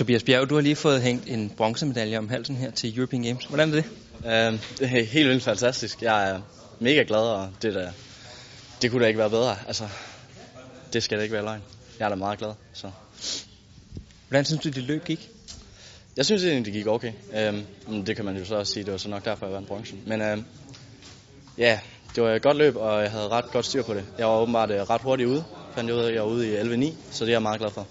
Tobias Bjerg, du har lige fået hængt en bronzemedalje om halsen her til European Games. Hvordan er det? Uh, det er helt vildt fantastisk. Jeg er mega glad, og det, der, det kunne da ikke være bedre. Altså, det skal da ikke være løgn. Jeg er da meget glad. Så. Hvordan synes du, det løb gik? Jeg synes egentlig, det gik okay. Uh, det kan man jo så også sige, det var så nok derfor, jeg vandt bronzen. Men uh, ja, det var et godt løb, og jeg havde ret godt styr på det. Jeg var åbenbart øh, ret hurtigt ude. Fandt jeg ud af, at jeg var ude i 11.9, så det er jeg meget glad for.